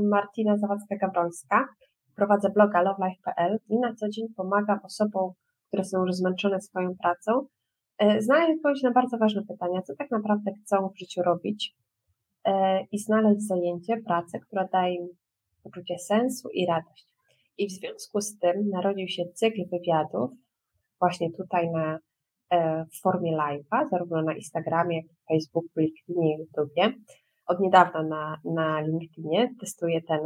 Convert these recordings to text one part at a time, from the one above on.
Martina Zawadzka-Gawrońska. Prowadzę bloga lovelife.pl i na co dzień pomagam osobom, które są już zmęczone swoją pracą, e, znaleźć odpowiedź na bardzo ważne pytania, co tak naprawdę chcą w życiu robić e, i znaleźć zajęcie, pracę, która daje im poczucie sensu i radość. I w związku z tym narodził się cykl wywiadów właśnie tutaj na, e, w formie live'a, zarówno na Instagramie, jak i Facebooku, LinkedInie, YouTubie. Od niedawna na, na LinkedInie testuję ten,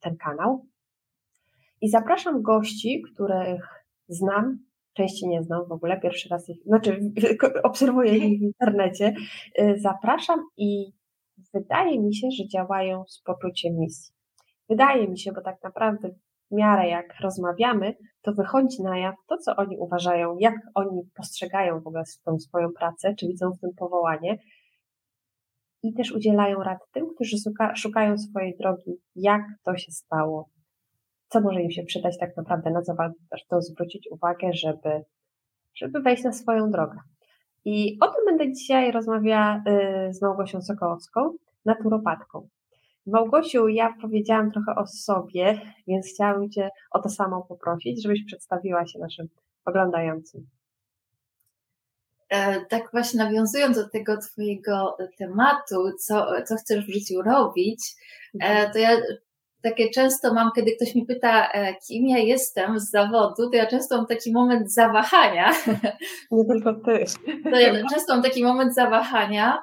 ten kanał. I zapraszam gości, których znam, częściej nie znam w ogóle, pierwszy raz ich, znaczy obserwuję ich w internecie, y, zapraszam i wydaje mi się, że działają z poczuciem misji. Wydaje mi się, bo tak naprawdę w miarę jak rozmawiamy, to wychodzi na jaw to, co oni uważają, jak oni postrzegają w ogóle tą swoją pracę, czy widzą w tym powołanie. I też udzielają rad tym, którzy szukają swojej drogi, jak to się stało, co może im się przydać tak naprawdę, na co warto zwrócić uwagę, żeby, żeby wejść na swoją drogę. I o tym będę dzisiaj rozmawiała y, z Małgosią Sokołowską, naturopatką. Małgosiu, ja powiedziałam trochę o sobie, więc chciałabym Cię o to samo poprosić, żebyś przedstawiła się naszym oglądającym. E, tak właśnie nawiązując do tego Twojego tematu, co, co chcesz w życiu robić, e, mhm. to ja takie często mam, kiedy ktoś mi pyta, e, kim ja jestem z zawodu, to ja często mam taki moment zawahania. Nie tylko ty. To ja często mam taki moment zawahania,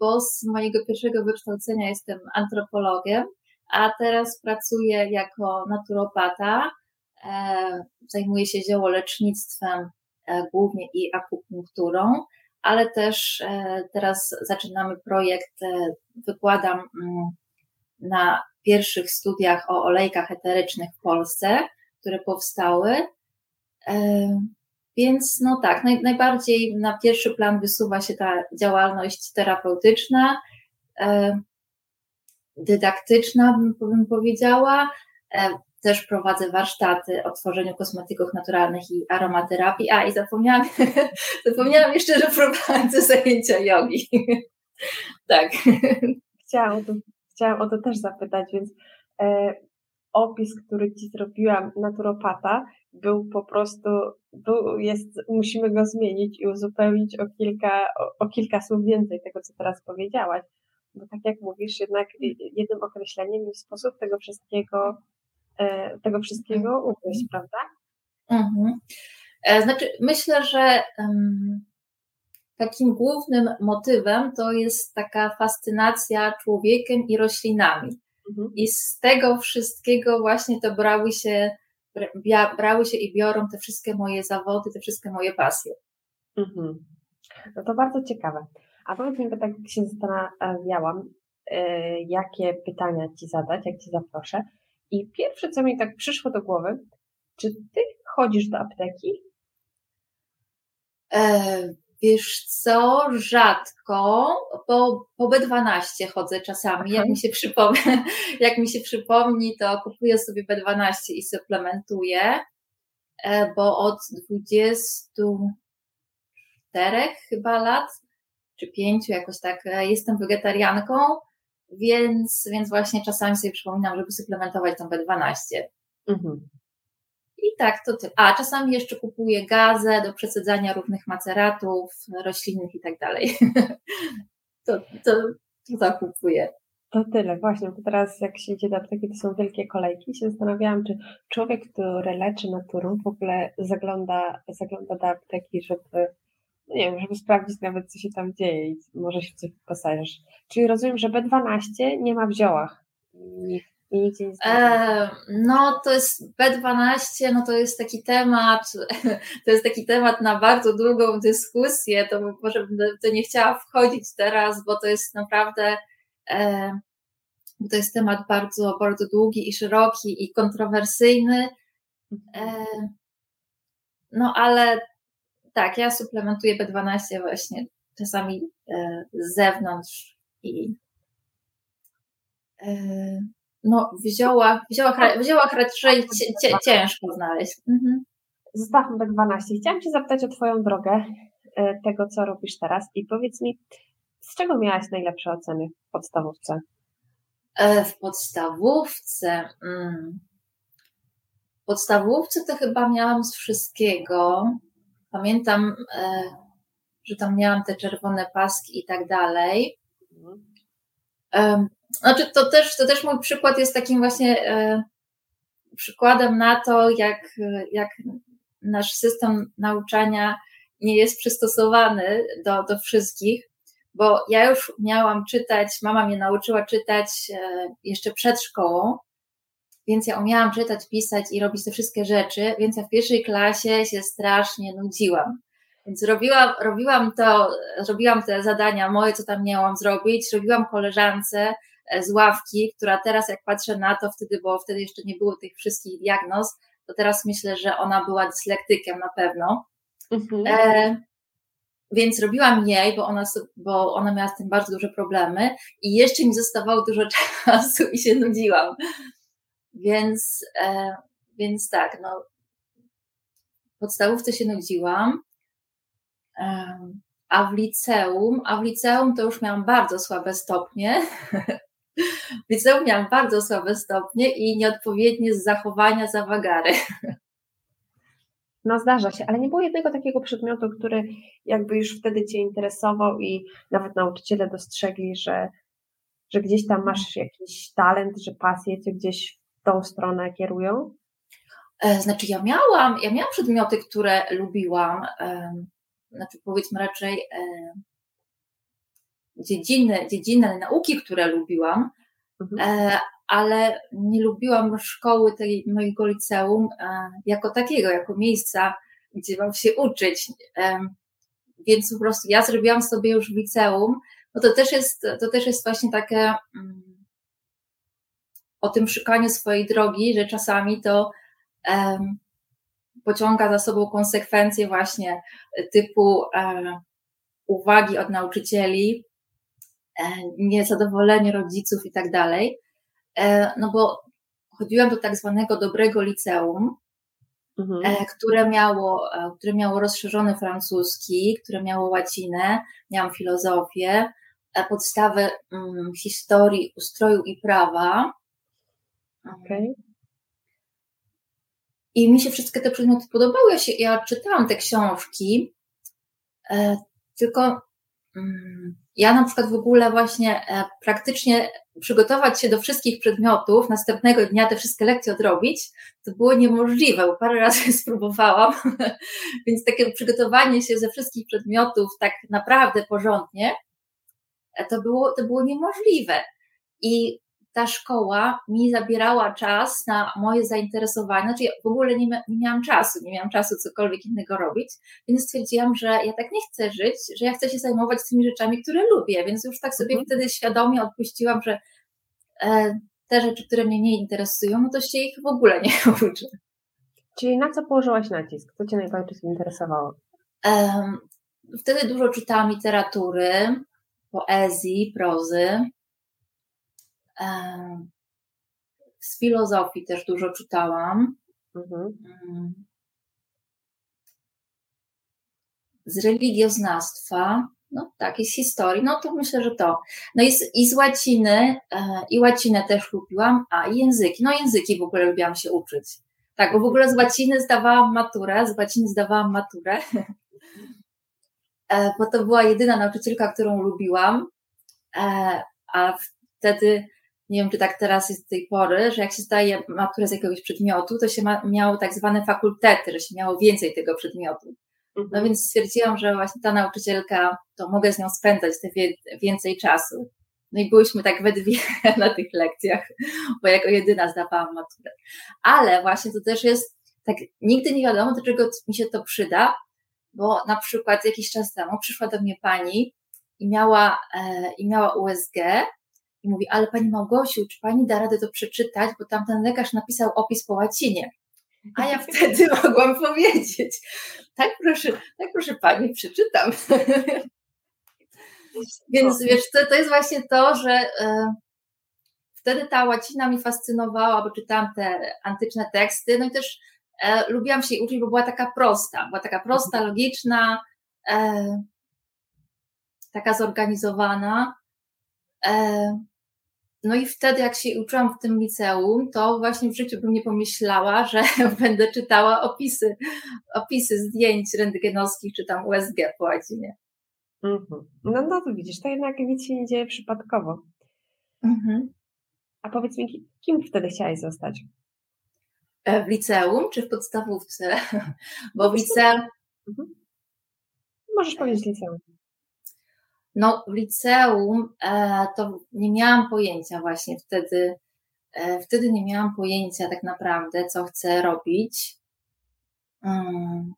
bo z mojego pierwszego wykształcenia jestem antropologiem, a teraz pracuję jako naturopata. Zajmuję się ziołolecznictwem głównie i akupunkturą, ale też teraz zaczynamy projekt, wykładam mm, na pierwszych studiach o olejkach eterycznych w Polsce, które powstały. Więc no tak, naj, najbardziej na pierwszy plan wysuwa się ta działalność terapeutyczna, dydaktyczna, bym powiedziała. Też prowadzę warsztaty o tworzeniu kosmetyków naturalnych i aromaterapii. A i zapomniałam, zapomniałam jeszcze, że prowadzę zajęcia jogi. tak. Chciałam chciałam o to też zapytać, więc e, opis, który Ci zrobiłam, naturopata, był po prostu, był, jest, musimy go zmienić i uzupełnić o kilka, o, o kilka słów więcej tego, co teraz powiedziałaś. Bo tak jak mówisz, jednak jednym określeniem jest sposób tego wszystkiego, tego wszystkiego mhm. ugryźć, prawda? Mhm. E, znaczy, myślę, że um, takim głównym motywem to jest taka fascynacja człowiekiem i roślinami. Mhm. I z tego wszystkiego właśnie to brały się, brały się i biorą te wszystkie moje zawody, te wszystkie moje pasje. Mhm. No to bardzo ciekawe. A powiedz mi, bo tak się zastanawiałam, yy, jakie pytania Ci zadać, jak Ci zaproszę. I pierwsze, co mi tak przyszło do głowy, czy Ty chodzisz do apteki? E, Wiesz co, rzadko, bo po B12 chodzę czasami. Jak mi, się przypomni, jak mi się przypomni, to kupuję sobie B12 i suplementuję, e, bo od 24 chyba lat, czy 5 jakoś tak, e, jestem wegetarianką, więc, więc właśnie czasami sobie przypominam, żeby suplementować tą B12. Mhm. I tak, to ty. A czasami jeszcze kupuję gazę do przesadzania różnych maceratów roślinnych i tak dalej. To, to, to zakupuję. To tyle, właśnie, bo teraz jak się idzie do apteki, to są wielkie kolejki. Się zastanawiałam, czy człowiek, który leczy naturą, w ogóle zagląda, zagląda do apteki, żeby, nie wiem, żeby sprawdzić nawet, co się tam dzieje i może się coś wyposażysz. Czyli rozumiem, że B12 nie ma w ziołach. I nigdzie nie e, No, to jest B12, no to jest taki temat, to jest taki temat na bardzo długą dyskusję, to może bym to nie chciała wchodzić teraz, bo to jest naprawdę, e, to jest temat bardzo, bardzo długi i szeroki i kontrowersyjny. No, ale tak, ja suplementuję B12 właśnie czasami e, z zewnątrz i e, no, w ziołach, w ziołach, w ziołach raczej ciężko znaleźć. Mhm. Zostawmy B12. Chciałam Cię zapytać o Twoją drogę e, tego, co robisz teraz i powiedz mi, z czego miałaś najlepsze oceny w podstawówce? W podstawówce. Mm. W podstawówce to chyba miałam z wszystkiego. Pamiętam, e, że tam miałam te czerwone paski i tak dalej. Znaczy, to też, to też mój przykład jest takim właśnie e, przykładem na to, jak, jak nasz system nauczania nie jest przystosowany do, do wszystkich, bo ja już miałam czytać, mama mnie nauczyła czytać e, jeszcze przed szkołą, więc ja umiałam czytać, pisać i robić te wszystkie rzeczy, więc ja w pierwszej klasie się strasznie nudziłam. Więc robiłam, robiłam to, robiłam te zadania moje, co tam miałam zrobić, robiłam koleżance e, z ławki, która teraz jak patrzę na to wtedy, bo wtedy jeszcze nie było tych wszystkich diagnoz, to teraz myślę, że ona była dyslektykiem na pewno. Mhm. E, więc robiłam jej, bo ona, bo ona miała z tym bardzo duże problemy i jeszcze mi zostawało dużo czasu i się nudziłam. Więc, e, więc tak, no, w podstawówce się nudziłam, e, a w liceum, a w liceum to już miałam bardzo słabe stopnie. W liceum miałam bardzo słabe stopnie i nieodpowiednie z zachowania za wagary. No zdarza się, ale nie było jednego takiego przedmiotu, który jakby już wtedy Cię interesował i nawet nauczyciele dostrzegli, że, że gdzieś tam masz jakiś talent, że pasje Cię gdzieś tą stronę kierują? E, znaczy ja miałam, ja miałam przedmioty, które lubiłam, znaczy powiedzmy raczej dziedziny, dziedziny nauki, które lubiłam, mhm. E, ale nie lubiłam szkoły tej mojego liceum e, jako takiego, jako miejsca, gdzie mam się uczyć. Więc po prostu ja zrobiłam sobie już w liceum, no to też jest, to też jest właśnie takie mm, o tym szukaniu swojej drogi, że czasami to um, pociąga za sobą konsekwencje właśnie typu um, uwagi od nauczycieli, um, niezadowolenie rodziców i tak dalej. E, no bo chodziłam do tak zwanego dobrego liceum, mhm. Które, miało, które miało rozszerzony francuski, które miało łacinę, miałam filozofię, podstawy um, historii, ustroju i prawa. Okay. I mi się wszystkie te przedmioty podobały. Ja, się, ja czytałam te książki, e, tylko mm, ja na przykład w ogóle właśnie e, praktycznie przygotować się do wszystkich przedmiotów, następnego dnia te wszystkie lekcje odrobić, to było niemożliwe, bo parę razy spróbowałam, więc takie przygotowanie się ze wszystkich przedmiotów tak naprawdę porządnie, e, to było, to było niemożliwe. I ta szkoła mi zabierała czas na moje zainteresowania, znaczy ja w ogóle nie, nie miałam czasu, nie miałam czasu cokolwiek innego robić, więc stwierdziłam, że ja tak nie chcę żyć, że ja chcę się zajmować tymi rzeczami, które lubię, więc już tak sobie mhm. wtedy świadomie odpuściłam, że e, te rzeczy, które mnie nie interesują, no to się ich w ogóle nie uczę. Czyli na co położyłaś nacisk? Co Cię najbardziej interesowało? Um, wtedy dużo czytałam literatury, poezji, prozy. Z filozofii też dużo czytałam. Mhm. Mm. Z religioznawstwa, no tak, i z historii, no to myślę, że to. No i z, i z łaciny, e, i łacinę też lubiłam, a i języki, no języki w ogóle lubiłam się uczyć. Tak, bo w ogóle z łaciny zdawałam maturę, z łaciny zdawałam maturę, e, bo to była jedyna nauczycielka, którą lubiłam, e, a wtedy nie wiem, czy tak teraz jest z tej pory, że jak się zdaje maturę z jakiegoś przedmiotu, to się ma, miało tak zwane fakultety, że się miało więcej tego przedmiotu. No mhm. więc stwierdziłam, że właśnie ta nauczycielka, to mogę z nią spędzać te wie, więcej czasu. No i byłyśmy tak we dwie na tych lekcjach, bo jako jedyna zdawałam maturę. Ale właśnie to też jest, tak nigdy nie wiadomo, do czego mi się to przyda, bo na przykład jakiś czas temu przyszła do mnie pani i miała, e, i miała USG i mówi, ale pani Małgosiu, czy pani da radę to przeczytać, bo tamten lekarz napisał opis po łacinie. A ja wtedy mogłam powiedzieć, tak proszę, tak proszę pani, przeczytam. Więc wiesz, to, to jest właśnie to, że e, wtedy ta łacina mi fascynowała, bo czytałam te antyczne teksty, no i też e, lubiłam się jej uczyć, bo była taka prosta, była taka prosta, logiczna, e, taka zorganizowana. E, no i wtedy, jak się uczyłam w tym liceum, to właśnie w życiu bym nie pomyślała, że będę czytała opisy, opisy zdjęć rentgenowskich czy tam USG po łacinie. Mhm. No, no to widzisz, to jednak nic się nie dzieje przypadkowo. Mhm. A powiedz mi, kim wtedy chciałaś zostać? E, w liceum czy w podstawówce? Bo w liceum. Mhm. Możesz powiedzieć liceum. No, w liceum e, to nie miałam pojęcia właśnie wtedy. E, wtedy nie miałam pojęcia tak naprawdę, co chcę robić. Hmm.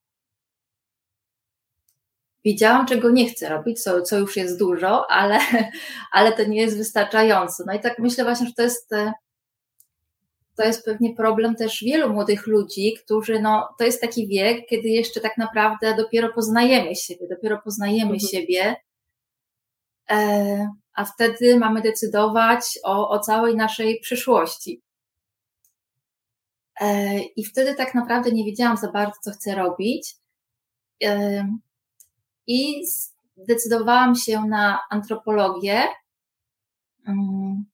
Wiedziałam, czego nie chcę robić, co, co już jest dużo, ale, ale to nie jest wystarczająco. No i tak myślę właśnie, że to jest e, to jest pewnie problem też wielu młodych ludzi, którzy, no, to jest taki wiek, kiedy jeszcze tak naprawdę dopiero poznajemy siebie, dopiero poznajemy mhm. siebie, a wtedy mamy decydować o, o całej naszej przyszłości. E, I wtedy tak naprawdę nie wiedziałam za bardzo, co chcę robić. E, I zdecydowałam się na antropologię. Mm.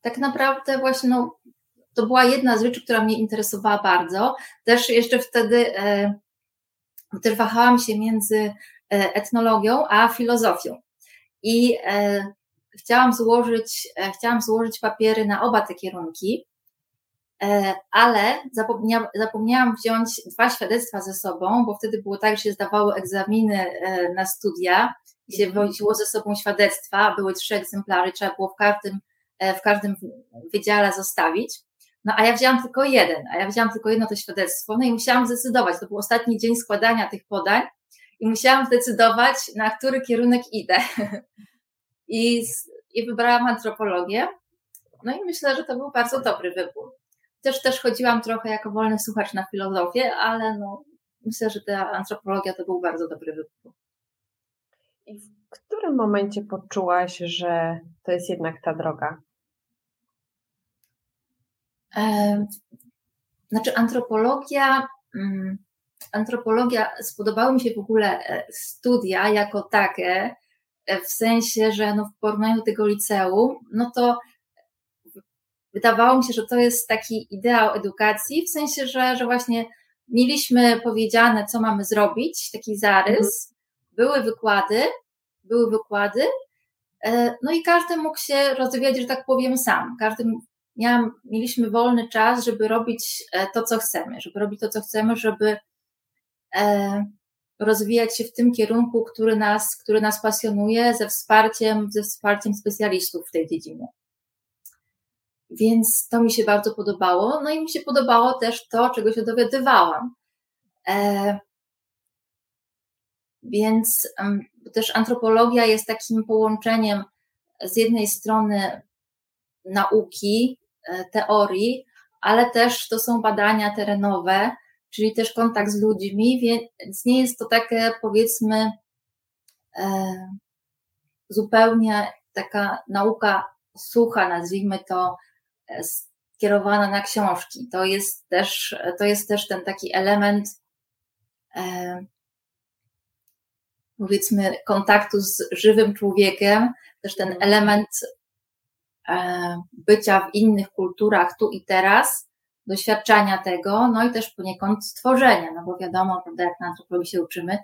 Tak naprawdę właśnie no, to była jedna z rzeczy, która mnie interesowała bardzo. Też jeszcze wtedy e, też wahałam się między e, etnologią a filozofią. I e, chciałam złożyć, chciałam złożyć papiery na oba te kierunki, ale zapomniałam, zapomniałam wziąć dwa świadectwa ze sobą, bo wtedy było tak, że się zdawało egzaminy na studia i się woziło ze sobą świadectwa, były trzy egzemplarze, trzeba było w każdym, w każdym wydziale zostawić. No a ja wzięłam tylko jeden, a ja wzięłam tylko jedno to świadectwo, no i musiałam zdecydować, to był ostatni dzień składania tych podań i musiałam zdecydować, na który kierunek idę. I, i wybrałam antropologię. No i myślę, że to był bardzo dobry wybór. Też, też chodziłam trochę jako wolny słuchacz na filozofię, ale no, myślę, że ta antropologia to był bardzo dobry wybór. I w którym momencie poczułaś, że to jest jednak ta droga? Znaczy, antropologia, mm, antropologia, spodobały mi się w ogóle e, studia jako takie, e, w sensie, że no w porównaniu do tego liceum, no to wydawało mi się, że to jest taki ideał edukacji, w sensie, że, że właśnie mieliśmy powiedziane, co mamy zrobić, taki zarys, mhm. były wykłady, były wykłady, e, no i każdy mógł się rozwijać, że tak powiem, sam. Każdy miałam, mieliśmy wolny czas, żeby robić to, co chcemy, żeby robić to, co chcemy, żeby rozwijać się w tym kierunku, który nas, który nas pasjonuje, ze wsparciem, ze wsparciem specjalistów w tej dziedzinie. Więc to mi się bardzo podobało. No i mi się podobało też to, czego się dowiadywałam. E, więc też antropologia jest takim połączeniem z jednej strony nauki, E, teorii, ale też to są badania terenowe, czyli też kontakt z ludźmi, więc nie jest to takie powiedzmy e, zupełnie taka nauka sucha, nazwijmy to, e, skierowana na książki. To jest też, to jest też ten taki element powiedzmy kontaktu z żywym człowiekiem, też ten mhm. element E, bycia w innych kulturach tu i teraz, doświadczania tego, no i też poniekąd stworzenia, no bo wiadomo, prawda, jak na antropologii się uczymy,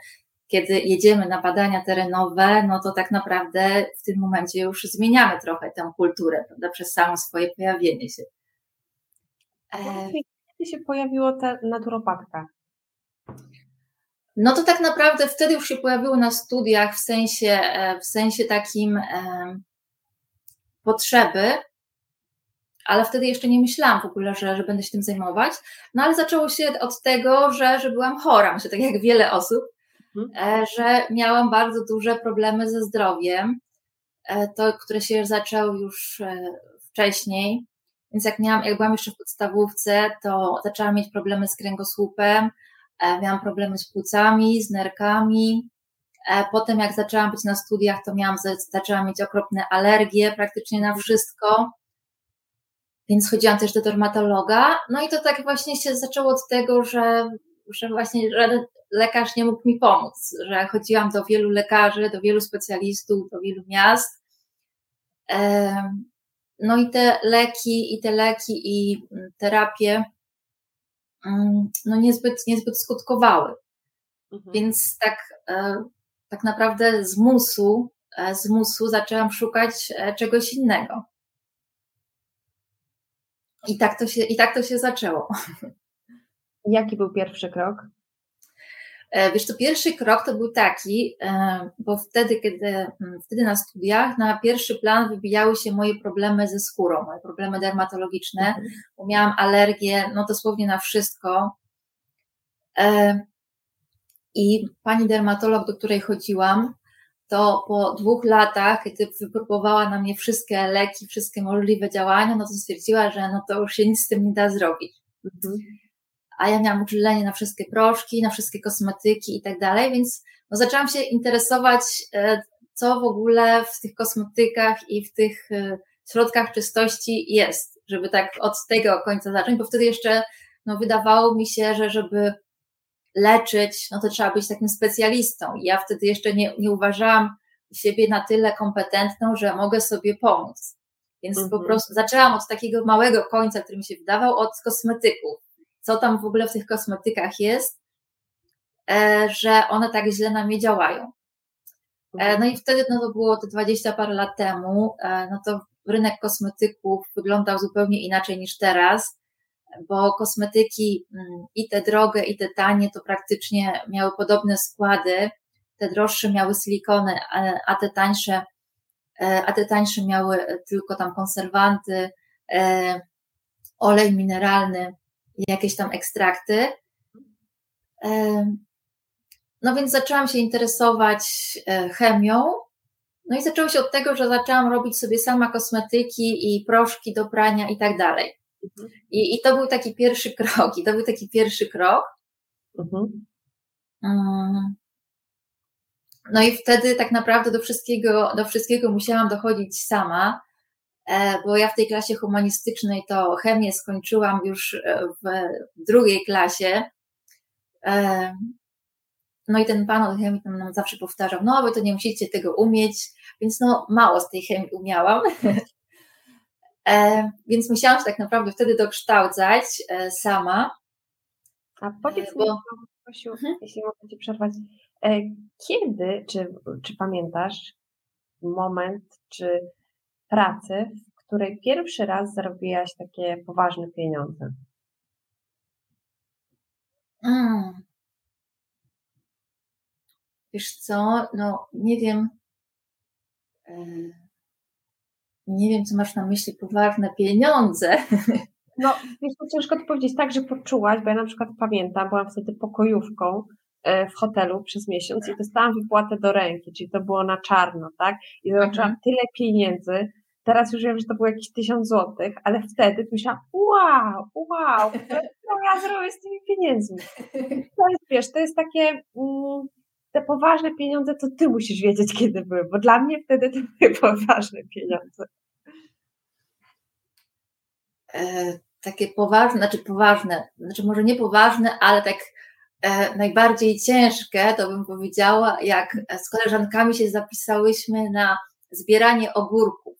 kiedy jedziemy na badania terenowe, no to tak naprawdę w tym momencie już zmieniamy trochę tę kulturę, prawda, przez samo swoje pojawienie się. E, kiedy się pojawiło ta naturopatka? No to tak naprawdę wtedy już się pojawiło na studiach w sensie, e, w sensie takim potrzeby, ale wtedy jeszcze nie myślałam w ogóle, że, że będę się tym zajmować. No ale zaczęło się od tego, że, że byłam chora, myślę, tak jak wiele osób, mhm. E, że miałam bardzo duże problemy ze zdrowiem, e, to, które się zaczęły już e, wcześniej. Więc jak miałam, jak byłam jeszcze w podstawówce, to zaczęłam mieć problemy z kręgosłupem, miałam problemy z płucami, z nerkami, potem jak zaczęłam być na studiach, to miałam, zaczęłam mieć okropne alergie praktycznie na wszystko. Więc chodziłam też do dermatologa. No i to tak właśnie się zaczęło od tego, że, że właśnie żaden lekarz nie mógł mi pomóc, że chodziłam do wielu lekarzy, do wielu specjalistów, do wielu miast. no i te leki, i te leki, i mm, terapie, mm, no niezbyt, niezbyt skutkowały. Mhm. Więc tak, e, tak naprawdę z musu, e, z musu zaczęłam szukać czegoś innego. I tak to się, i tak to się zaczęło. Jaki był pierwszy krok? E, wiesz, to pierwszy krok to był taki, e, bo wtedy, kiedy mm, wtedy na studiach na pierwszy plan wybijały się moje problemy ze skórą, moje problemy dermatologiczne, mhm. bo miałam alergię, no dosłownie na wszystko. E, I pani dermatolog, do której chodziłam, to po dwóch latach, kiedy wypróbowała na mnie wszystkie leki, wszystkie możliwe działania, no to stwierdziła, że no to już się nic z tym nie da zrobić. Mhm. A ja miałam uczulenie na wszystkie proszki, na wszystkie kosmetyki i tak dalej, więc no zaczęłam się interesować, e, co w ogóle w tych kosmetykach i w tych e, środkach czystości jest, żeby tak od tego końca zacząć, bo wtedy jeszcze no, wydawało mi się, że żeby leczyć, no to trzeba być takim specjalistą. I ja wtedy jeszcze nie, nie uważałam siebie na tyle kompetentną, że mogę sobie pomóc. Więc po mhm. prostu zaczęłam od takiego małego końca, który mi się wydawał, od kosmetyków. Co tam w ogóle w tych kosmetykach jest, e, że one tak źle na mnie działają. E, mhm. no i wtedy, no to było to 20 parę lat temu, e, no to rynek kosmetyków wyglądał zupełnie inaczej niż teraz bo kosmetyki mm, i te drogie, i te tanie to praktycznie miały podobne składy. Te droższe miały silikony, a te tańsze, e, a te tańsze miały tylko tam konserwanty, e, olej mineralny i jakieś tam ekstrakty. E, no więc zaczęłam się interesować chemią. No i zaczęło się od tego, że zaczęłam robić sobie sama kosmetyki i proszki do prania i tak dalej. Mhm. I, I to był taki pierwszy krok, i to był taki pierwszy krok. Mhm. No i wtedy tak naprawdę do wszystkiego, do wszystkiego musiałam dochodzić sama, e, bo ja w tej klasie humanistycznej to chemię skończyłam już e, w drugiej klasie. E, no i ten pan od chemii nam zawsze powtarzał, no wy to nie musicie tego umieć, więc no mało z tej chemii umiałam. E, więc musiałam się tak naprawdę wtedy dokształcać e, sama. A powiedz e, bo... mi, Kosiu, mhm. jeśli mogę Ci przerwać, kiedy, czy, czy pamiętasz moment, czy pracy, w której pierwszy raz zarobiłaś takie poważne pieniądze? Mm. Wiesz co, no nie wiem nie wiem, co masz na myśli, poważne pieniądze. No, wiesz, to ciężko to powiedzieć tak, że poczułaś, bo ja na przykład pamiętam, byłam wtedy pokojówką e, w hotelu przez miesiąc i dostałam wypłatę do ręki, czyli to było na czarno, tak? I zobaczyłam mhm. tyle pieniędzy, teraz już wiem, że to było jakieś tysiąc złotych, ale wtedy myślałam, wow, wow, co ja zrobię z tymi pieniędzmi? To jest, wiesz, to jest takie, mm, te poważne pieniądze to ty musisz wiedzieć, kiedy były, bo dla mnie wtedy to były poważne pieniądze. E, takie poważne, znaczy poważne, znaczy może nie poważne, ale tak e, najbardziej ciężkie, to bym powiedziała, jak z koleżankami się zapisałyśmy na zbieranie ogórków.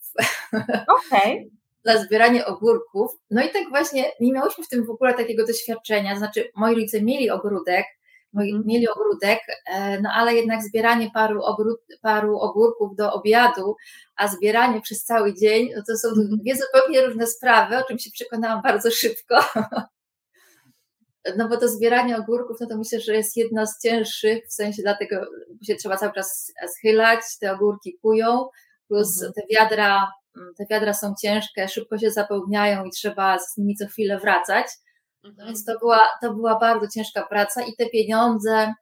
Okej. Okay. na zbieranie ogórków. No i tak właśnie nie miałyśmy w tym w ogóle takiego doświadczenia. Znaczy, moi rodzice mieli ogródek. Mieli ogródek, e, no ale jednak zbieranie paru, ogród, paru ogórków do obiadu, a zbieranie przez cały dzień, no to są mhm. dwie zupełnie różne sprawy, o czym się przekonałam bardzo szybko. No bo to zbieranie ogórków, no to myślę, że jest jedno z cięższych, w sensie dlatego się trzeba cały czas schylać, te ogórki kują, plus mhm. te wiadra, te wiadra są ciężkie, szybko się zapełniają i trzeba z nimi co chwilę wracać. No więc to była, to była bardzo ciężka praca i te pieniądze,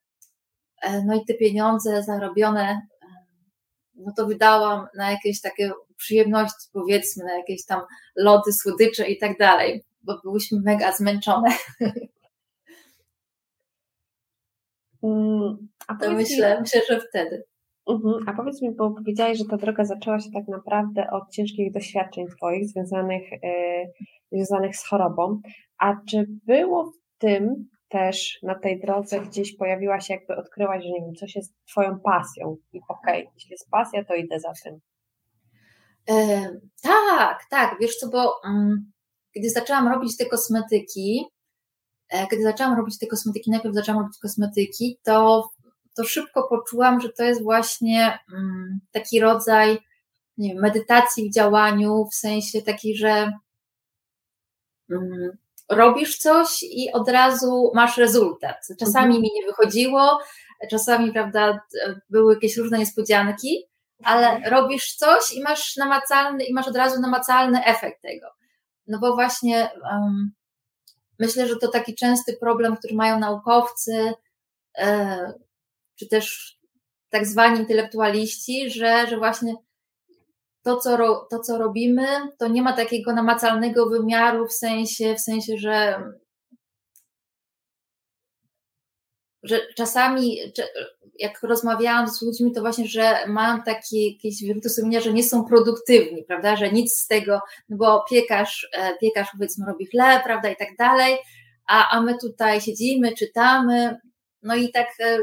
e, no i te pieniądze zarobione, e, no to wydałam na jakieś takie przyjemności, powiedzmy, na jakieś tam lody, słodycze i tak dalej, bo byłyśmy mega zmęczone. Mm, a to myślę, myślę, że wtedy. Uh-huh. A powiedz mi, bo powiedziałaś, że ta droga zaczęła się tak naprawdę od ciężkich doświadczeń Twoich związanych, yy, związanych z chorobą. A czy było w tym też na tej drodze gdzieś pojawiła się, jakby odkryłaś, że nie wiem, coś jest Twoją pasją i okej, okay, jeśli jest pasja, to idę za tym? E, tak, tak, wiesz co, bo um, kiedy zaczęłam robić te kosmetyki, e, kiedy zaczęłam robić te kosmetyki, najpierw zaczęłam robić kosmetyki, to, to szybko poczułam, że to jest właśnie um, taki rodzaj nie wiem, medytacji w działaniu, w sensie taki, że um, robisz coś i od razu masz rezultat. Czasami mhm. mi nie wychodziło, czasami, prawda, były jakieś różne niespodzianki, ale mhm. robisz coś i masz namacalny, i masz od razu namacalny efekt tego. No bo właśnie um, myślę, że to taki częsty problem, który mają naukowcy, e, czy też tak zwani intelektualiści, że, że właśnie to co, ro, to, co robimy, to nie ma takiego namacalnego wymiaru w sensie, w sensie, że że czasami, jak rozmawiałam z ludźmi, to właśnie, że mam takie jakieś wyrzuty sumienia, że nie są produktywni, prawda, że nic z tego, no bo piekarz, e, piekarz powiedzmy robi chleb, prawda, i tak dalej, a, a my tutaj siedzimy, czytamy, no i tak e,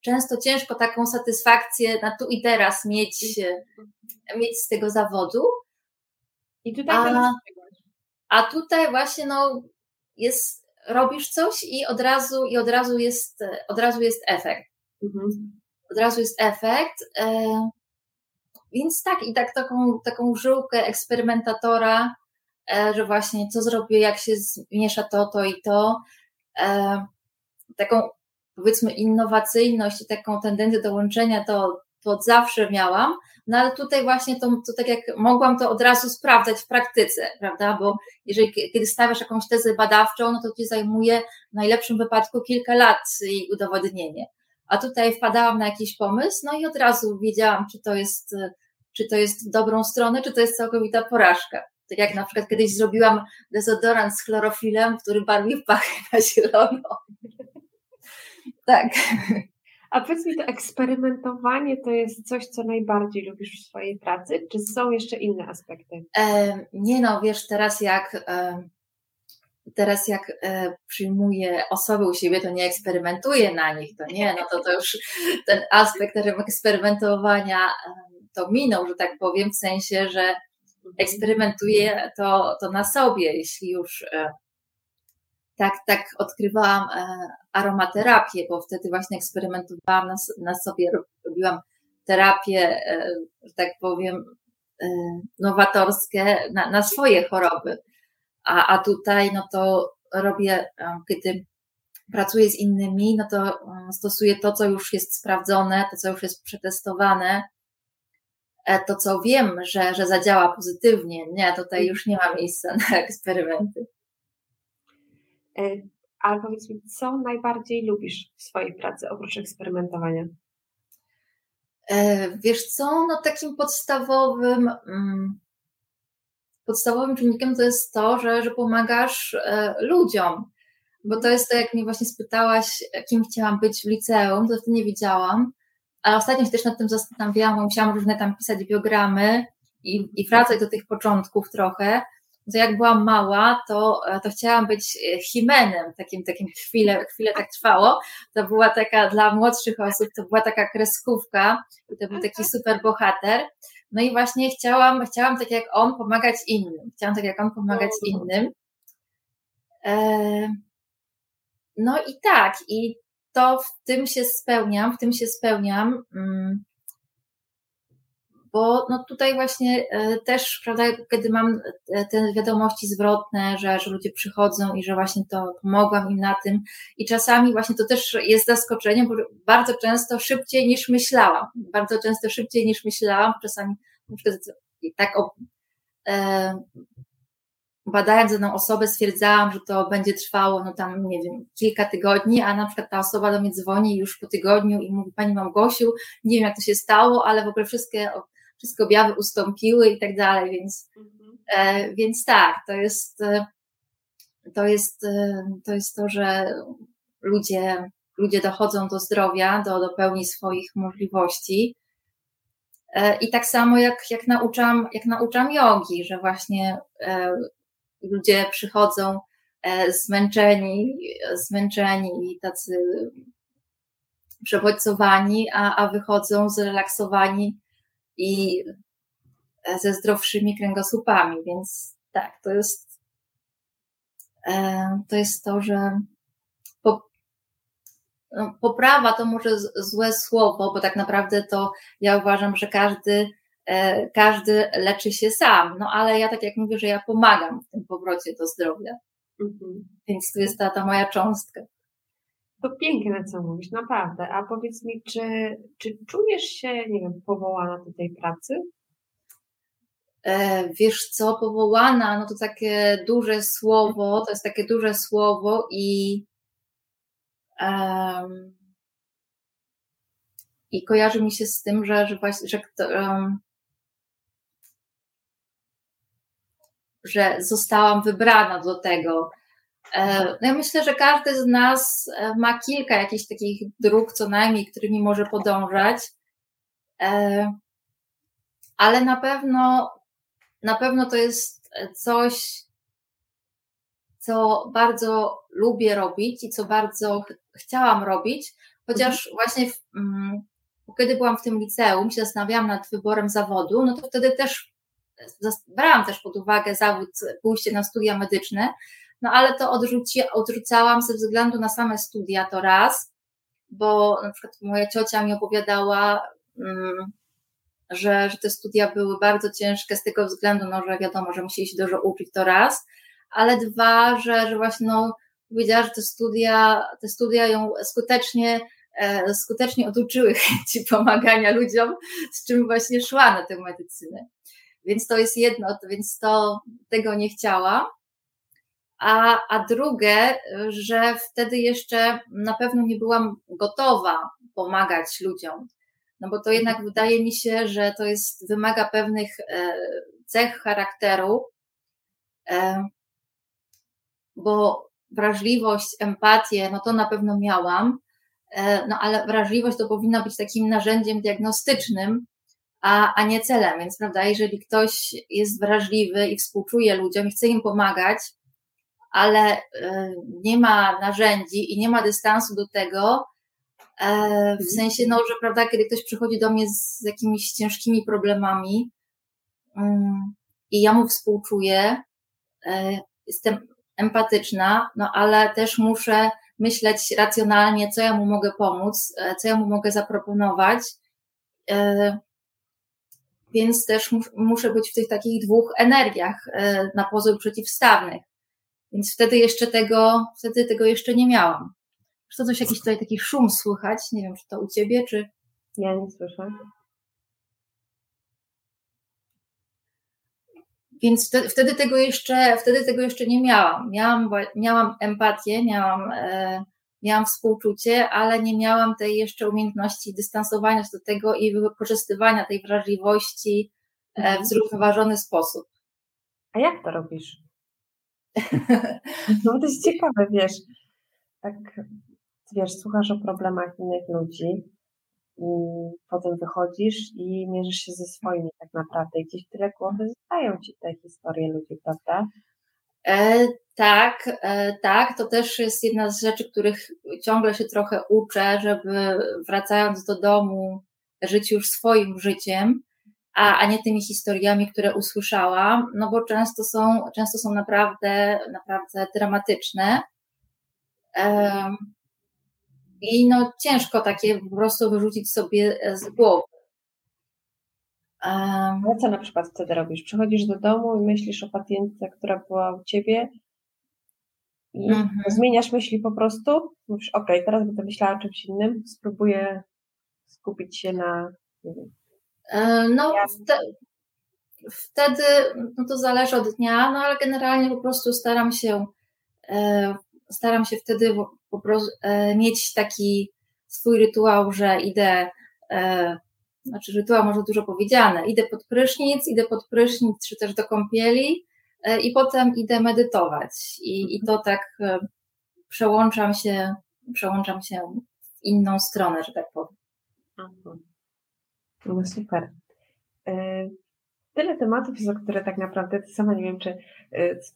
często ciężko taką satysfakcję na tu i teraz mieć, e, mieć z tego zawodu. I tutaj a, a tutaj właśnie no, jest robisz coś i od razu, i od razu jest, od razu jest efekt. Mhm. Od razu jest efekt. E, więc tak, i tak taką, taką żyłkę eksperymentatora, e, że właśnie co zrobię, jak się zmiesza to, to i to. E, taką powiedzmy innowacyjność i taką tendencję do łączenia to, to zawsze miałam, no ale tutaj właśnie to, to tak jak mogłam to od razu sprawdzać w praktyce, prawda? Bo jeżeli kiedy stawiasz jakąś tezę badawczą, no to ci zajmuje w najlepszym wypadku kilka lat jej udowodnienie. A tutaj wpadałam na jakiś pomysł, no i od razu wiedziałam, czy to jest, czy to jest dobrą stronę, czy to jest całkowita porażka. Tak jak na przykład kiedyś zrobiłam dezodorant z chlorofilem, który barwił pachy na zielono. Tak. A powiedz mi, to eksperymentowanie to jest coś, co najbardziej lubisz w swojej pracy, czy są jeszcze inne aspekty? E, nie no, wiesz, teraz jak e, teraz jak e, przyjmuję osoby u siebie, to nie eksperymentuję na nich, to nie, no to to już ten aspekt eksperymentowania to minął, że tak powiem, w sensie, że eksperymentuję to, to na sobie, jeśli już e, tak, tak odkrywałam e, aromaterapię, bo wtedy właśnie eksperymentowałam na, na sobie, robiłam terapię, e, że tak powiem, e, nowatorskie na, na swoje choroby. A, a tutaj, no to robię, kiedy pracuję z innymi, no to stosuję to, co już jest sprawdzone, to, co już jest przetestowane, to, co wiem, że, że zadziała pozytywnie. Nie, tutaj już nie ma miejsca na eksperymenty. E, ale powiedz mi, co najbardziej lubisz w swojej pracy oprócz eksperymentowania? E, wiesz co, no takim podstawowym mm, podstawowym czynnikiem to jest to, że, że pomagasz e, ludziom, bo to jest to, jak mnie właśnie spytałaś, kim chciałam być w liceum, to wtedy nie wiedziałam, ale ostatnio się też nad tym zastanawiałam, bo musiałam różne tam pisać biogramy i, i wracać do tych początków trochę, to jak byłam mała, to, e, to chciałam być e, Himenem, takim, takim chwilę, chwilę tak trwało. To była taka, dla młodszych osób, to była taka kreskówka i to był taki super bohater. No i właśnie chciałam, chciałam tak jak on pomagać innym. Chciałam tak jak on pomagać innym. E, no i tak, i to w tym się spełniam, w tym się spełniam. Bo no tutaj właśnie e, też, prawda, kiedy mam e, te wiadomości zwrotne, że, że ludzie przychodzą i że właśnie to pomogłam im na tym i czasami właśnie to też jest zaskoczeniem, bo bardzo często szybciej niż myślałam, bardzo często szybciej niż myślałam, czasami na przykład tak o, e, badając daną osobę stwierdzałam, że to będzie trwało, no tam, nie wiem, kilka tygodni, a na przykład ta osoba do mnie dzwoni już po tygodniu i mówi, Pani Małgosiu, nie wiem jak to się stało, ale w ogóle wszystkie wszystko objawy ustąpiły i tak dalej, więc, mhm. e, więc tak, to jest, e, to jest, e, to jest to, że ludzie, ludzie dochodzą do zdrowia, do, do pełni swoich możliwości. E, I tak samo jak, jak nauczam, jak nauczam jogi, że właśnie e, ludzie przychodzą e, zmęczeni, zmęczeni i tacy przebodźcowani, a, a wychodzą zrelaksowani i ze zdrowszymi kręgosłupami, więc tak, to jest to jest to, że no, poprawa to może złe słowo, bo tak naprawdę to ja uważam, że każdy, e, każdy leczy się sam. No ale ja tak jak mówię, że ja pomagam w tym powrocie do zdrowia. Mhm. Więc to jest ta, ta moja cząstka. To piękne, co mówisz, naprawdę. A powiedz mi, czy, czy czujesz się, nie wiem, powołana do tej pracy? E, wiesz co, powołana, no to takie duże słowo, to jest takie duże słowo i Um, I kojarzy mi się z tym, że, że właśnie, że, um, że zostałam wybrana do tego. E, no ja myślę, że każdy z nas e, ma kilka jakichś takich dróg, co najmniej, którymi może podążać, e, ale na pewno, na pewno to jest coś, co bardzo lubię robić i co bardzo chciałam robić, chociaż mhm. właśnie w, um, kiedy byłam w tym liceum, się zastanawiałam nad wyborem zawodu, no to wtedy też brałam też pod uwagę zawód, pójście na studia medyczne, no ale to odrzuci, odrzucałam ze względu na same studia to raz, bo na przykład moja ciocia mi opowiadała, um, że, że te studia były bardzo ciężkie z tego względu, no, że wiadomo, że musieli się dużo uczyć to raz, ale dwa, że, że właśnie no, powiedziała, że te studia, te studia ją skutecznie, e, skutecznie oduczyły chęci pomagania ludziom, z czym właśnie szła na tę medycynę. Więc to jest jedno, więc to tego nie chciała. A, a drugie, że wtedy jeszcze na pewno nie byłam gotowa pomagać ludziom. No bo to jednak wydaje mi się, że to jest, wymaga pewnych e, cech charakteru, e, bo wrażliwość, empatię, no to na pewno miałam, e, no ale wrażliwość to powinna być takim narzędziem diagnostycznym, a, a nie celem, więc prawda, jeżeli ktoś jest wrażliwy i współczuje ludziom i chce im pomagać, ale e, nie ma narzędzi i nie ma dystansu do tego, e, w sensie, no, że prawda, kiedy ktoś przychodzi do mnie z jakimiś ciężkimi problemami mm, i ja mu współczuję, jestem empatyczna, no ale też muszę myśleć racjonalnie, co ja mu mogę pomóc, e, co ja mu mogę zaproponować. E, więc też muszę być w tych takich dwóch energiach e, na pozór przeciwstawnych. Więc wtedy jeszcze tego, wtedy tego jeszcze nie miałam. Czy to coś, jakiś tutaj taki szum słychać? Nie wiem, czy to u ciebie, czy. Ja nie słyszę. Więc wtedy, wtedy, tego jeszcze, wtedy tego jeszcze nie miałam. Miałam, miałam empatię, miałam, e, miałam współczucie, ale nie miałam tej jeszcze umiejętności dystansowania się do tego i wykorzystywania tej wrażliwości e, w mhm. zrównoważony sposób. A jak to robisz? no to jest ciekawe, wiesz, tak, wiesz, słuchasz o problemach innych ludzi, i potem wychodzisz i mierzysz się ze swoimi tak naprawdę. I gdzieś tyle głowy zostają ci te historie ludzi, prawda? E, tak, e, tak. To też jest jedna z rzeczy, których ciągle się trochę uczę, żeby wracając do domu, żyć już swoim życiem, a, a nie tymi historiami, które usłyszałam, no bo często są, często są naprawdę, naprawdę dramatyczne. E, i no ciężko takie po prostu wyrzucić sobie e, z głowy. Um, no co na przykład wtedy robisz? Przychodzisz do domu i myślisz o pacjentce, która była u ciebie i mm -hmm. zmieniasz myśli po prostu. Mówisz, ok, teraz będę myślała o czymś innym, spróbuję skupić się na, nie wiem. E, no, wtedy, wtedy, no to zależy od dnia, no ale generalnie po prostu staram się e, staram się wtedy po prostu e, mieć taki swój rytuał, że idę, znaczy rytuał może dużo powiedziane, idę pod prysznic, idę pod prysznic, czy też do kąpieli i potem idę medytować. I, i to tak przełączam się, przełączam się w inną stronę, że tak powiem. No super tyle tematów, za które tak naprawdę sama nie wiem, czy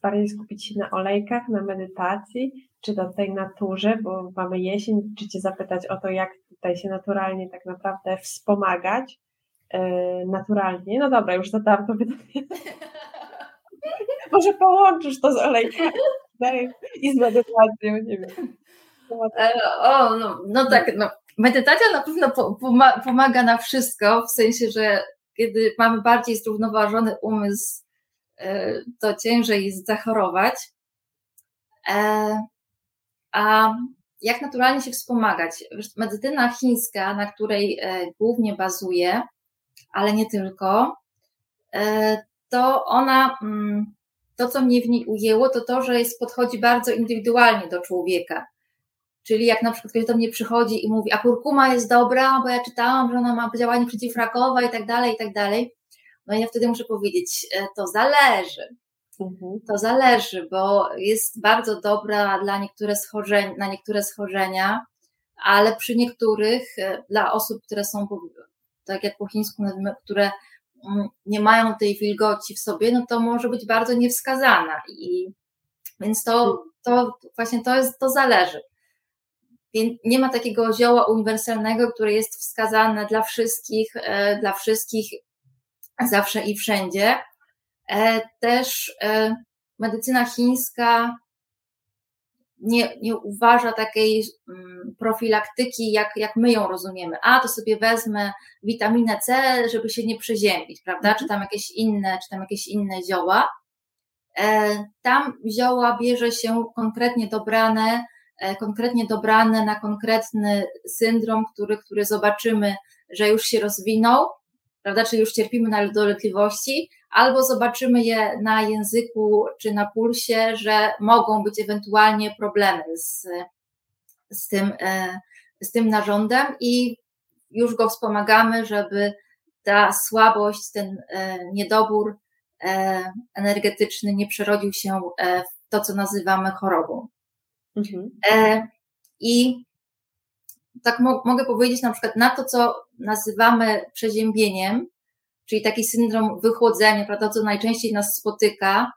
bardziej skupić się na olejkach, na medytacji, czy na tej naturze, bo mamy jesień, czy Cię zapytać o to, jak tutaj się naturalnie tak naprawdę wspomagać. naturalnie. No dobra, już zadałam to pytanie. Może połączysz to z olejkiem i z medytacją, nie wiem. O, no, no tak, no. Medytacja na pewno pomaga na wszystko, w sensie, że kiedy mamy bardziej zrównoważony umysł, e, to ciężej jest zachorować. E, a jak naturalnie się wspomagać? Medycyna chińska, na której e, głównie bazuje, ale nie tylko, to ona, mm, to co mnie w niej ujęło, to to, że jest, podchodzi bardzo indywidualnie do człowieka. Czyli jak na przykład ktoś do mnie przychodzi i mówi, a kurkuma jest dobra, bo ja czytałam, że ona ma działanie przeciwrakowe i tak dalej, i tak dalej. No i ja wtedy muszę powiedzieć, e, to zależy. Mhm. To zależy, bo jest bardzo dobra dla niektóre schorzeń, na niektóre schorzenia, ale przy niektórych, e, dla osób, które są, tak jak po chińsku nazwijmy, które mm, nie mają tej wilgoci w sobie, no to może być bardzo niewskazana. I więc to, to właśnie to jest, to zależy. Więc nie ma takiego zioła uniwersalnego, które jest wskazane dla wszystkich, e, dla wszystkich zawsze i wszędzie. E, też e, medycyna chińska nie, nie uważa takiej mm, profilaktyki, jak, jak my ją rozumiemy. A, to sobie wezmę witaminę C, żeby się nie przeziębić, prawda? Mhm. Czy tam jakieś inne, czy tam jakieś inne zioła. Tam zioła bierze się konkretnie dobrane konkretnie dobrane na konkretny syndrom, który, który zobaczymy, że już się rozwinął, prawda, czyli już cierpimy na dolegliwości, albo zobaczymy je na języku czy na pulsie, że mogą być ewentualnie problemy z, z, tym, e, z tym narządem i już go wspomagamy, żeby ta słabość, ten e, niedobór energetyczny nie przerodził się w to, co nazywamy chorobą. Mhm. E, I tak mo mogę powiedzieć na przykład na to, co nazywamy przeziębieniem, czyli taki syndrom wychłodzenia, prawda, co najczęściej nas spotyka,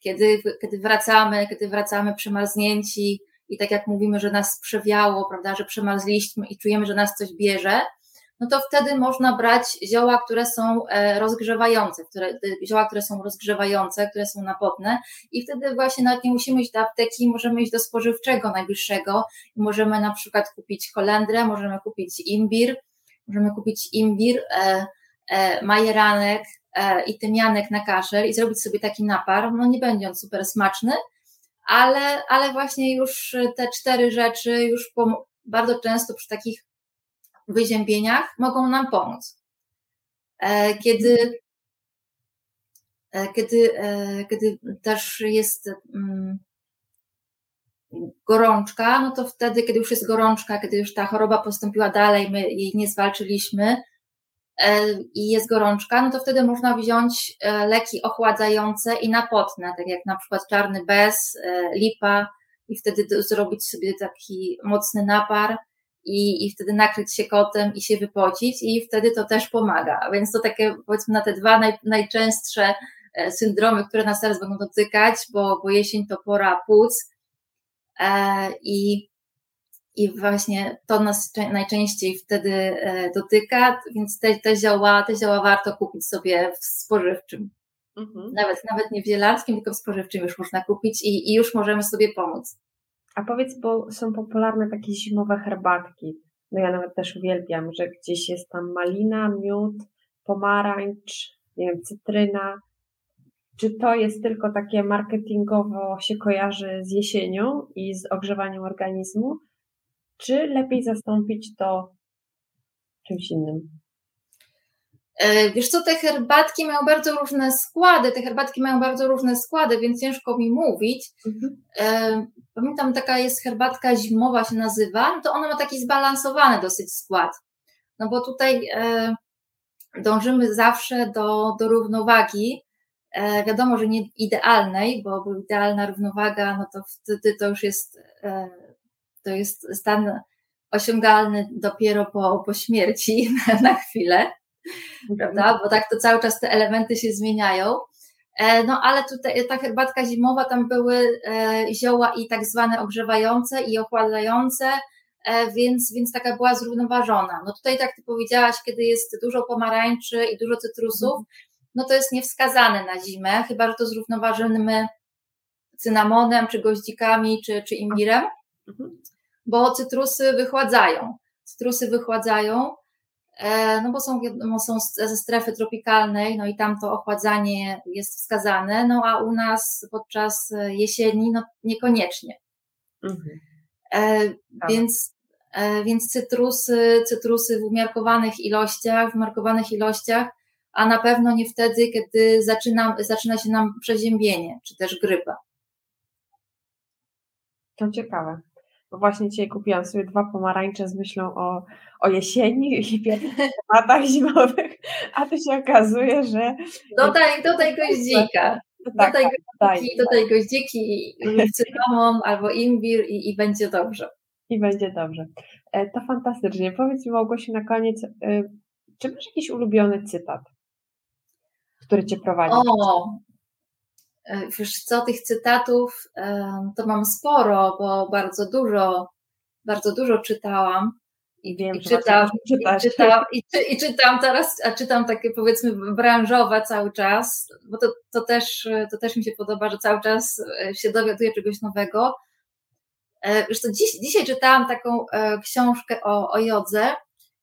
kiedy, kiedy wracamy, kiedy wracamy przemarznięci i tak jak mówimy, że nas przewiało, prawda, że przemarzliśmy i czujemy, że nas coś bierze, no to wtedy można brać zioła, które są e, rozgrzewające, które, zioła, które są rozgrzewające, które są napotne i wtedy właśnie nawet nie musimy iść do apteki, możemy iść do spożywczego najbliższego. I możemy na przykład kupić kolendrę, możemy kupić imbir, możemy kupić imbir, e, e, majeranek e, i tymianek na kaszer i zrobić sobie taki napar, no nie będzie on super smaczny, ale, ale właśnie już te cztery rzeczy już bardzo często przy takich wyziębieniach mogą nam pomóc. E, kiedy, e, kiedy, e, kiedy też jest mm, gorączka, no to wtedy, kiedy już jest gorączka, kiedy już ta choroba postąpiła dalej, my jej nie zwalczyliśmy i jest gorączka, no to wtedy można wziąć leki ochładzające i napotne, tak jak na przykład czarny bez, lipa i wtedy zrobić sobie taki mocny napar i, i wtedy nakryć się kotem i się wypocić i wtedy to też pomaga. Więc to takie powiedzmy na te dwa naj, najczęstsze e, syndromy, które nas teraz będą dotykać, bo, bo jesień to pora płuc e, i, i właśnie to nas najczęściej wtedy e, dotyka, więc te, te, zioła, te zioła warto kupić sobie w spożywczym. Mhm. Nawet, nawet nie w zielarskim, tylko w spożywczym już można kupić i, i już możemy sobie pomóc. A powiedz, bo są popularne takie zimowe herbatki. No ja nawet też uwielbiam, że gdzieś jest tam malina, miód, pomarańcz, nie wiem, cytryna. Czy to jest tylko takie marketingowo się kojarzy z jesienią i z ogrzewaniem organizmu? Czy lepiej zastąpić to czymś innym? E, wiesz co, te herbatki mają bardzo różne składy, te herbatki mają bardzo różne składy, więc ciężko mi mówić. Mhm. E, pamiętam, taka jest herbatka zimowa się nazywa, no to ona ma taki zbalansowany dosyć skład. No bo tutaj e, dążymy zawsze do, do równowagi. Wiadomo, że nie idealnej, bo, idealna równowaga, no to wtedy to już jest, to jest stan osiągalny dopiero po, po śmierci na chwilę prawda? Bo tak to cały czas te elementy się zmieniają. E, no ale tutaj ta herbatka zimowa, tam były e, zioła i tak zwane ogrzewające i ochładzające, więc, więc taka była zrównoważona. No tutaj, tak ty powiedziałaś, kiedy jest dużo pomarańczy i dużo cytrusów, mhm. no to jest niewskazane na zimę, chyba że to zrównoważymy cynamonem, czy goździkami, czy, czy imbirem, mhm. bo cytrusy wychładzają. Cytrusy wychładzają, e, no bo są, są ze strefy tropikalnej, no i tam to ochładzanie jest wskazane, no a u nas podczas jesieni, no niekoniecznie. Mhm. E, tak. więc, e, więc cytrusy, cytrusy w umiarkowanych ilościach, w umiarkowanych ilościach, a na pewno nie wtedy, kiedy zaczyna, zaczyna się nam przeziębienie, czy też grypa. To ciekawe. Bo właśnie dzisiaj kupiłam sobie dwa pomarańcze z myślą o, o jesieni i pierwszych tematach zimowych, a tu się okazuje, że... Dodaj, dodaj goździka. Tak, dodaj, tak, goździki, dodaj goździki, cynamon albo imbir i, i będzie dobrze. I będzie dobrze. E, to fantastycznie. Powiedz mi Małgosiu na koniec, e, czy masz jakiś ulubiony cytat, który Cię prowadzi? O, wiesz co, tych cytatów to mam sporo, bo bardzo dużo, bardzo dużo czytałam. I wiem, I czytam, i czytam, i, czy, i czytam teraz, a czytam takie powiedzmy branżowe cały czas, bo to, to, też, to też mi się podoba, że cały czas e, się dowiaduję czegoś nowego. E, wiesz co, dziś, dzisiaj czytałam taką książkę o, o jodze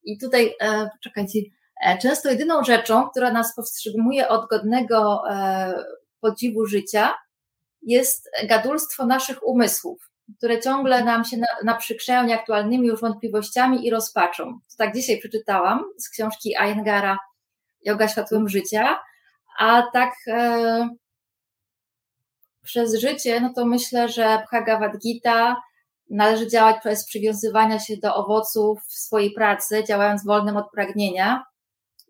i tutaj, poczekajcie, często jedyną rzeczą, która nas powstrzymuje od godnego podziwu życia jest gadulstwo naszych umysłów, które ciągle nam się naprzykrzają nieaktualnymi już wątpliwościami i rozpaczą. To tak dzisiaj przeczytałam z książki Ayengara Yoga Światłem Życia, a tak e, przez życie, no to myślę, że Bhagavad Gita należy działać przez przywiązywania się do owoców swojej pracy, działając wolnym od pragnienia.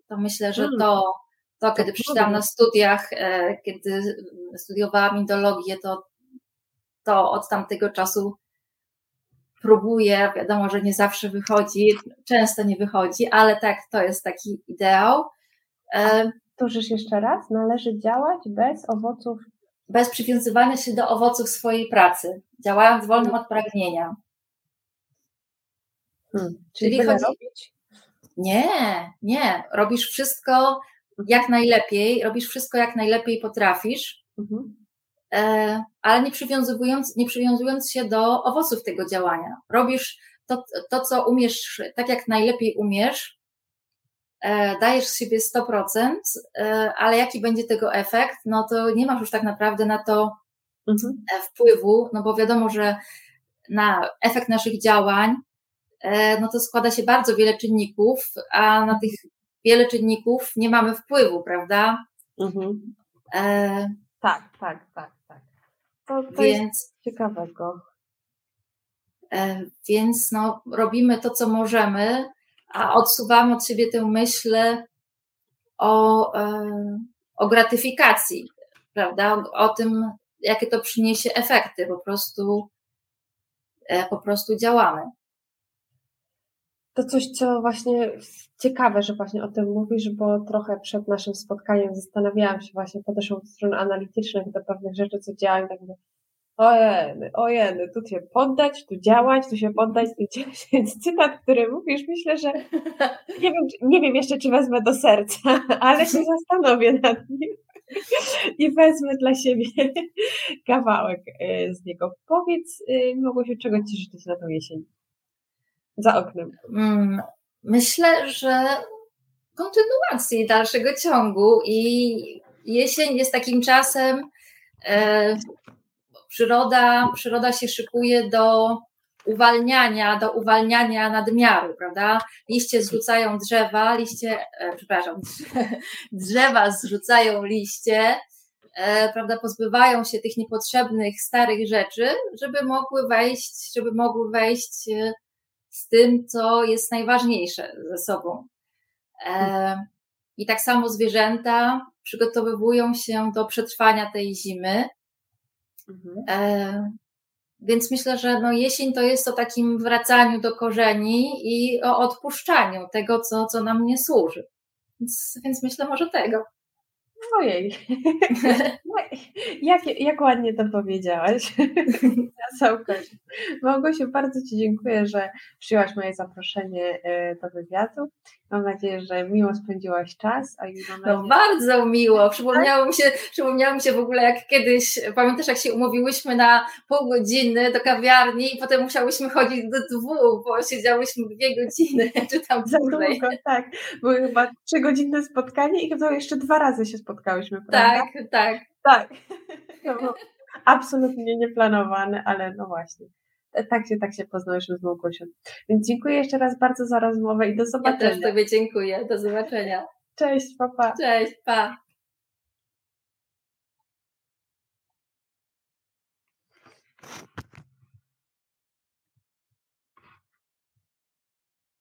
To myślę, że hmm. to to, kiedy przeczytałam na studiach, e, kiedy studiowałam indologię, to, to od tamtego czasu próbuję. Wiadomo, że nie zawsze wychodzi, często nie wychodzi, ale tak, to jest taki ideał. E, Powtórzysz jeszcze raz? Należy działać bez owoców. Bez przywiązywania się do owoców swojej pracy, działając wolnym od pragnienia. Hmm. Czyli, Czyli chodzi... robić? Nie, nie. Robisz wszystko jak najlepiej, robisz wszystko jak najlepiej potrafisz, mhm. E, ale nie przywiązując, nie przywiązując się do owoców tego działania. Robisz to, to, co umiesz, tak jak najlepiej umiesz, e, dajesz z siebie 100%, e, ale jaki będzie tego efekt, no to nie masz już tak naprawdę na to mhm. wpływu, no bo wiadomo, że na efekt naszych działań, no to składa się bardzo wiele czynników, a na tych wiele czynników nie mamy wpływu, prawda? Mhm. E, tak, tak, tak, tak. To, to więc, ciekawego. E, więc no, robimy to, co możemy, a odsuwamy od siebie tę myśl o, e, o gratyfikacji, prawda? O, o tym, jakie to przyniesie efekty. Po prostu, e, po prostu działamy to coś, co właśnie ciekawe, że właśnie o tym mówisz, bo trochę przed naszym spotkaniem zastanawiałam się właśnie, podeszłam od strony analitycznych do pewnych rzeczy, co działają, tak mówię, ojeny, ojeny, tu się poddać, tu działać, tu się poddać, tu działać. Więc cytat, który mówisz, myślę, że nie wiem, nie wiem jeszcze, czy wezmę do serca, ale się zastanowię nad nim i wezmę dla siebie kawałek y, z niego. Powiedz, y, Małgosiu, czego Ci życzyć na tą jesień? Za oknem? Mm, myślę, że kontynuacji dalszego ciągu i jesień jest takim czasem, e, przyroda, przyroda się szykuje do uwalniania, do uwalniania nadmiaru, prawda? Liście zrzucają drzewa, liście, e, przepraszam, drzewa zrzucają liście, e, prawda, pozbywają się tych niepotrzebnych, starych rzeczy, żeby mogły wejść, żeby mogły wejść e, z tym, co jest najważniejsze ze sobą. E, I tak samo zwierzęta przygotowywują się do przetrwania tej zimy. Mhm. E, więc myślę, że no jesień to jest o takim wracaniu do korzeni i o odpuszczaniu tego, co, co nam nie służy. Więc, więc myślę może tego. Ojej, jak, jak ładnie to powiedziałaś. Na sam koniec. Małgosiu, bardzo Ci dziękuję, że przyjęłaś moje zaproszenie e, do wywiadu. Mam nadzieję, że miło spędziłaś czas. A już no, nadzieję... No bardzo miło. Przypomniało mi, się, przypomniało mi się w ogóle, jak kiedyś, pamiętasz, jak się umówiłyśmy na pół godziny do kawiarni i potem musiałyśmy chodzić do dwóch, bo siedziałyśmy dwie godziny, czy tam dłużej. tak. Były chyba trzygodzinne spotkanie i chyba jeszcze dwa razy się spotkałyśmy, prawda? Tak, tak. Tak. No, absolutnie nieplanowane, ale no właśnie. Tak się, tak się poznałyśmy z Małgosią. Więc dziękuję jeszcze raz bardzo za rozmowę i do zobaczenia. Ja też Tobie dziękuję. Do zobaczenia. Cześć, papa. Cześć, pa.